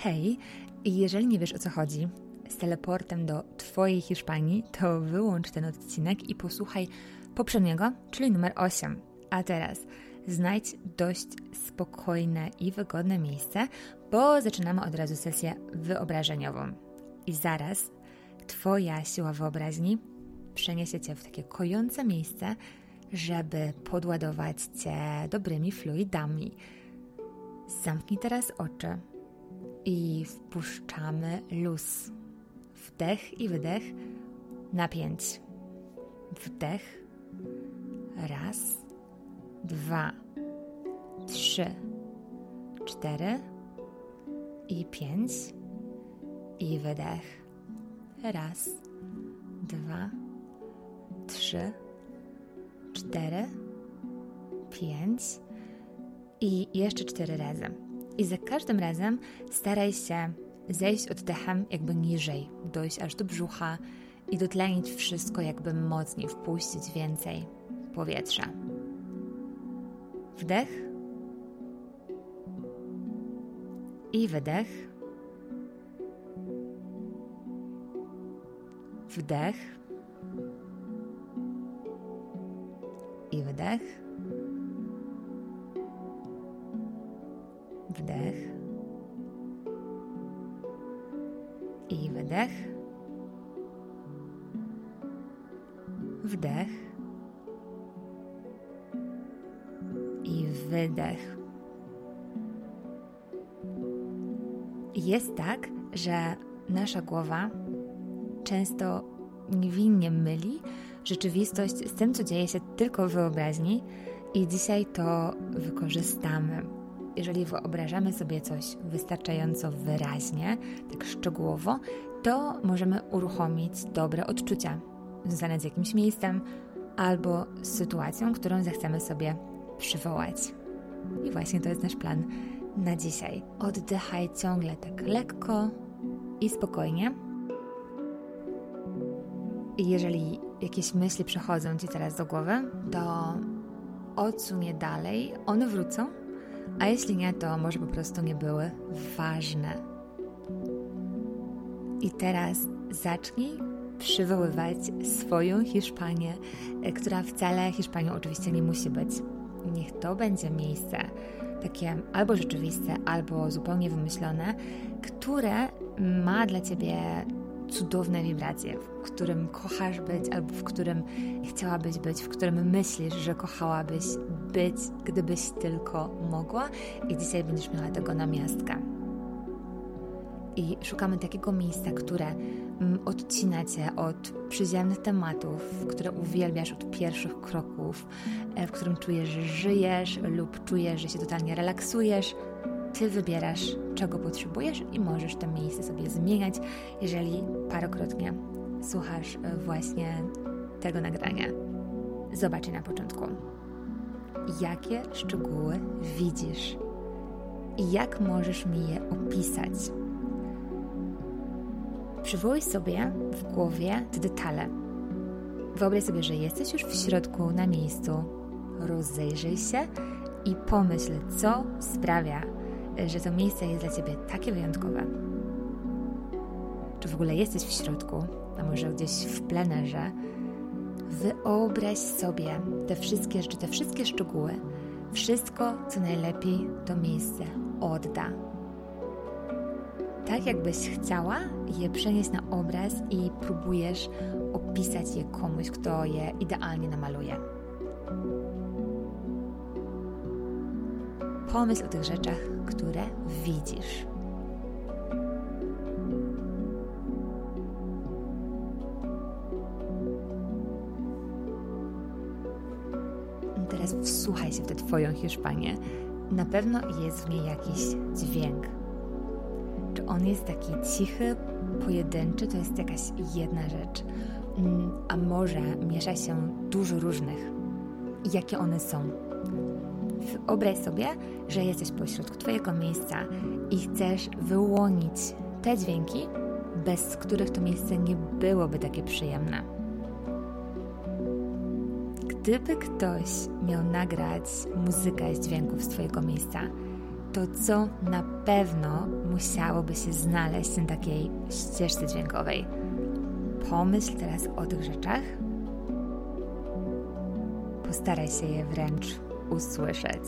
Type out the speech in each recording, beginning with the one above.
Hej, jeżeli nie wiesz o co chodzi z teleportem do Twojej Hiszpanii, to wyłącz ten odcinek i posłuchaj poprzedniego, czyli numer 8. A teraz znajdź dość spokojne i wygodne miejsce, bo zaczynamy od razu sesję wyobrażeniową. I zaraz Twoja siła wyobraźni przeniesie Cię w takie kojące miejsce, żeby podładować Cię dobrymi fluidami. Zamknij teraz oczy i wpuszczamy luz. Wdech i wydech na pięć. Wdech. Raz, dwa, trzy, cztery i pięć. I wydech. Raz, dwa, trzy, cztery, pięć i jeszcze cztery razy. I za każdym razem staraj się zejść oddechem jakby niżej, dojść aż do brzucha i dotlenić wszystko jakby mocniej, wpuścić więcej powietrza. Wdech i wydech. Wdech i wydech. Wdech i wydech. Wdech i wydech. Jest tak, że nasza głowa często niewinnie myli rzeczywistość z tym, co dzieje się tylko w wyobraźni, i dzisiaj to wykorzystamy jeżeli wyobrażamy sobie coś wystarczająco wyraźnie, tak szczegółowo, to możemy uruchomić dobre odczucia związane z jakimś miejscem albo sytuacją, którą zechcemy sobie przywołać. I właśnie to jest nasz plan na dzisiaj. Oddychaj ciągle tak lekko i spokojnie. I jeżeli jakieś myśli przychodzą Ci teraz do głowy, to odsuń je dalej, one wrócą a jeśli nie, to może po prostu nie były ważne. I teraz zacznij przywoływać swoją Hiszpanię, e, która wcale Hiszpanią oczywiście nie musi być. Niech to będzie miejsce takie albo rzeczywiste, albo zupełnie wymyślone, które ma dla ciebie cudowne wibracje, w którym kochasz być, albo w którym chciałabyś być, w którym myślisz, że kochałabyś być, gdybyś tylko mogła, i dzisiaj będziesz miała tego namiastkę. I szukamy takiego miejsca, które mm, odcina cię od przyziemnych tematów, które uwielbiasz od pierwszych kroków, e, w którym czujesz, że żyjesz lub czujesz, że się totalnie relaksujesz, ty wybierasz, czego potrzebujesz i możesz to miejsce sobie zmieniać, jeżeli parokrotnie słuchasz e, właśnie tego nagrania. Zobaczcie na początku. Jakie szczegóły widzisz i jak możesz mi je opisać? Przywołuj sobie w głowie te detale. Wyobraź sobie, że jesteś już w środku, na miejscu. Rozejrzyj się i pomyśl, co sprawia, że to miejsce jest dla Ciebie takie wyjątkowe? Czy w ogóle jesteś w środku, a może gdzieś w plenerze? Wyobraź sobie te wszystkie rzeczy, te wszystkie szczegóły, wszystko, co najlepiej to miejsce odda. Tak, jakbyś chciała je przenieść na obraz i próbujesz opisać je komuś, kto je idealnie namaluje. Pomyśl o tych rzeczach, które widzisz. Teraz wsłuchaj się w tę Twoją Hiszpanię. Na pewno jest w niej jakiś dźwięk. Czy on jest taki cichy, pojedynczy, to jest jakaś jedna rzecz. Mm, a może miesza się dużo różnych. Jakie one są? Wyobraź sobie, że jesteś pośrodku Twojego miejsca i chcesz wyłonić te dźwięki, bez których to miejsce nie byłoby takie przyjemne. Gdyby ktoś miał nagrać muzykę z dźwięków z Twojego miejsca, to co na pewno musiałoby się znaleźć na takiej ścieżce dźwiękowej. Pomyśl teraz o tych rzeczach. Postaraj się je wręcz usłyszeć.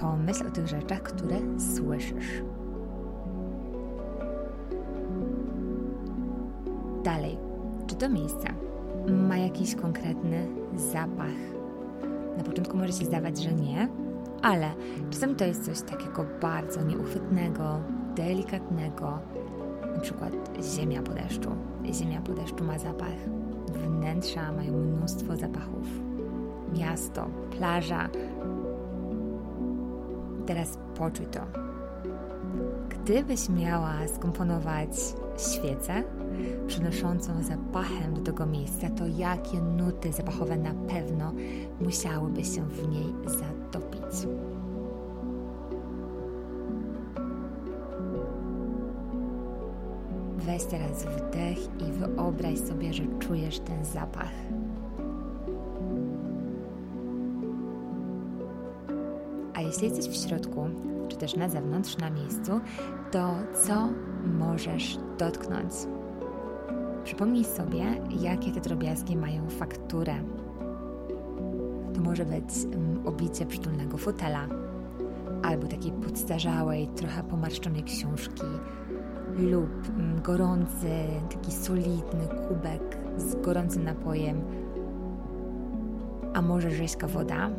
Pomyśl o tych rzeczach, które słyszysz. Dalej, czy to miejsce ma jakiś konkretny zapach? Na początku może się zdawać, że nie, ale czasem to jest coś takiego bardzo nieuchwytnego, delikatnego, na przykład ziemia po deszczu. Ziemia po deszczu ma zapach, wnętrza mają mnóstwo zapachów. Miasto, plaża. Teraz poczuj to. Gdybyś miała skomponować świecę przynoszącą zapachem do tego miejsca, to jakie nuty zapachowe na pewno musiałyby się w niej zatopić? Weź teraz wdech i wyobraź sobie, że czujesz ten zapach. A jeśli jesteś w środku, czy też na zewnątrz, na miejscu, to co możesz dotknąć? Przypomnij sobie, jakie te drobiazgi mają fakturę. To może być mm, obicie przytulnego fotela, albo takiej podstarzałej, trochę pomarszczonej książki, lub mm, gorący, taki solidny kubek z gorącym napojem, a może rzeźka woda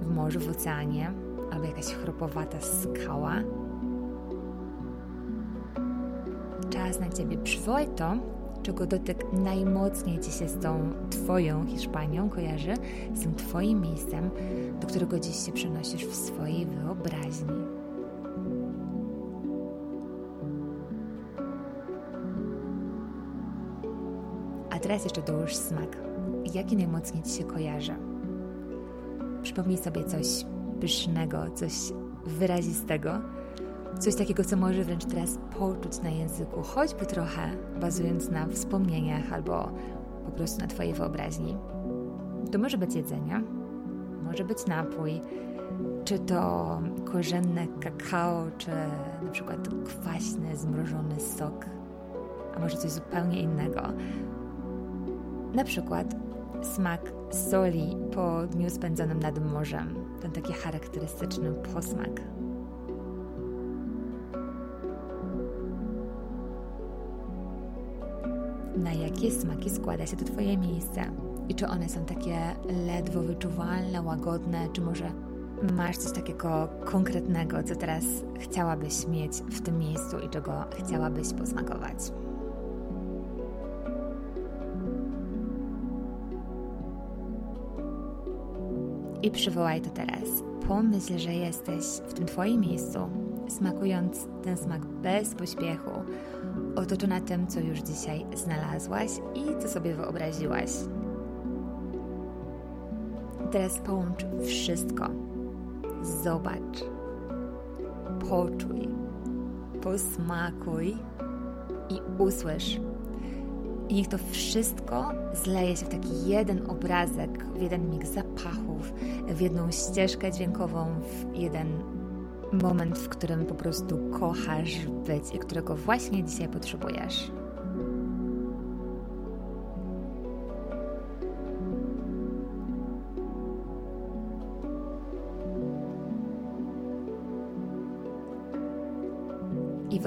w morzu, w oceanie, albo jakaś chropowata skała. Czas na Ciebie. Przywołaj to, czego dotyk najmocniej Ci się z tą Twoją Hiszpanią kojarzy, z tym Twoim miejscem, do którego dziś się przenosisz w swojej wyobraźni. Teraz jeszcze dołóż smak. Jaki najmocniej Ci się kojarzy? Przypomnij sobie coś pysznego, coś wyrazistego, coś takiego, co może wręcz teraz poczuć na języku, choćby trochę bazując na wspomnieniach albo po prostu na Twojej wyobraźni. To może być jedzenie, może być napój, czy to korzenne kakao, czy na przykład kwaśny, zmrożony sok, a może coś zupełnie innego. Na przykład smak soli po dniu spędzonym nad morzem, ten taki charakterystyczny posmak. Na jakie smaki składa się to Twoje miejsce? I czy one są takie ledwo wyczuwalne, łagodne, czy może masz coś takiego konkretnego, co teraz chciałabyś mieć w tym miejscu i czego chciałabyś posmakować? I przywołaj to teraz. Pomyśl, że jesteś w tym Twoim miejscu, smakując ten smak bez pośpiechu, otoczona tym, co już dzisiaj znalazłaś i co sobie wyobraziłaś. Teraz połącz wszystko. Zobacz, poczuj, posmakuj i usłysz i niech to wszystko zleje się w taki jeden obrazek, w jeden mix zapachów, w jedną ścieżkę dźwiękową, w jeden moment, w którym po prostu kochasz być i którego właśnie dzisiaj potrzebujesz.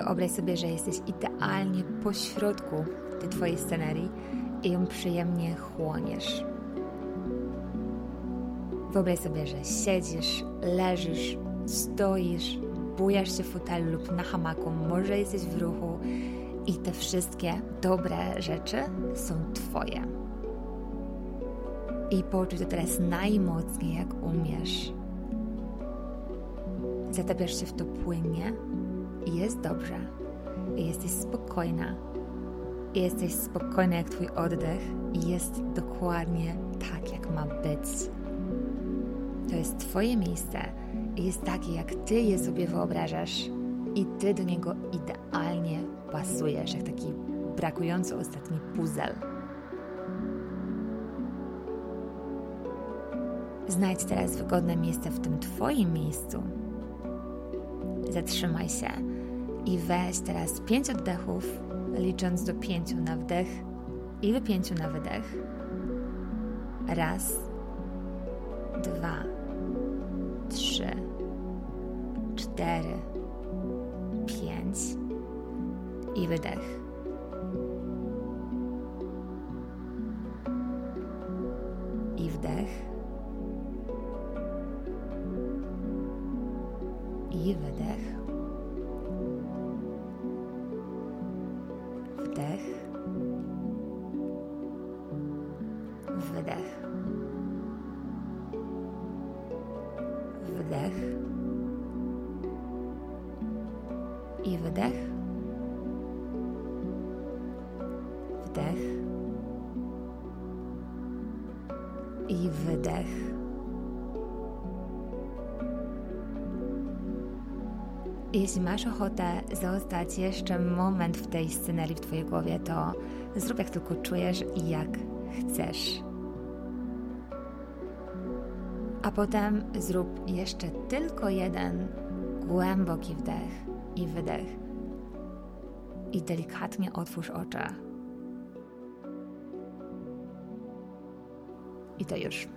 Wyobraź sobie, że jesteś idealnie po środku tej Twojej scenerii i ją przyjemnie chłoniesz. Wyobraź sobie, że siedzisz, leżysz, stoisz, bujasz się w fotelu lub na hamaku, może jesteś w ruchu i te wszystkie dobre rzeczy są Twoje. I poczuj to teraz najmocniej, jak umiesz. Zatapiasz się w to płynnie jest dobrze. Jesteś spokojna, jesteś spokojny jak Twój oddech i jest dokładnie tak, jak ma być. To jest Twoje miejsce i jest takie, jak Ty je sobie wyobrażasz i Ty do niego idealnie pasujesz, jak taki brakujący ostatni puzzle. Znajdź teraz wygodne miejsce w tym Twoim miejscu. Zatrzymaj się i weź teraz pięć oddechów, licząc do pięciu na wdech i do pięciu na wydech. Raz, dwa, trzy, cztery, pięć i wydech. Wydech. Wdech. I wydech. Wdech. I wydech. Jeśli masz ochotę zostać jeszcze moment w tej scenerii w Twojej głowie, to zrób jak tylko czujesz i jak chcesz. A potem zrób jeszcze tylko jeden głęboki wdech i wydech. I delikatnie otwórz oczy. I to już.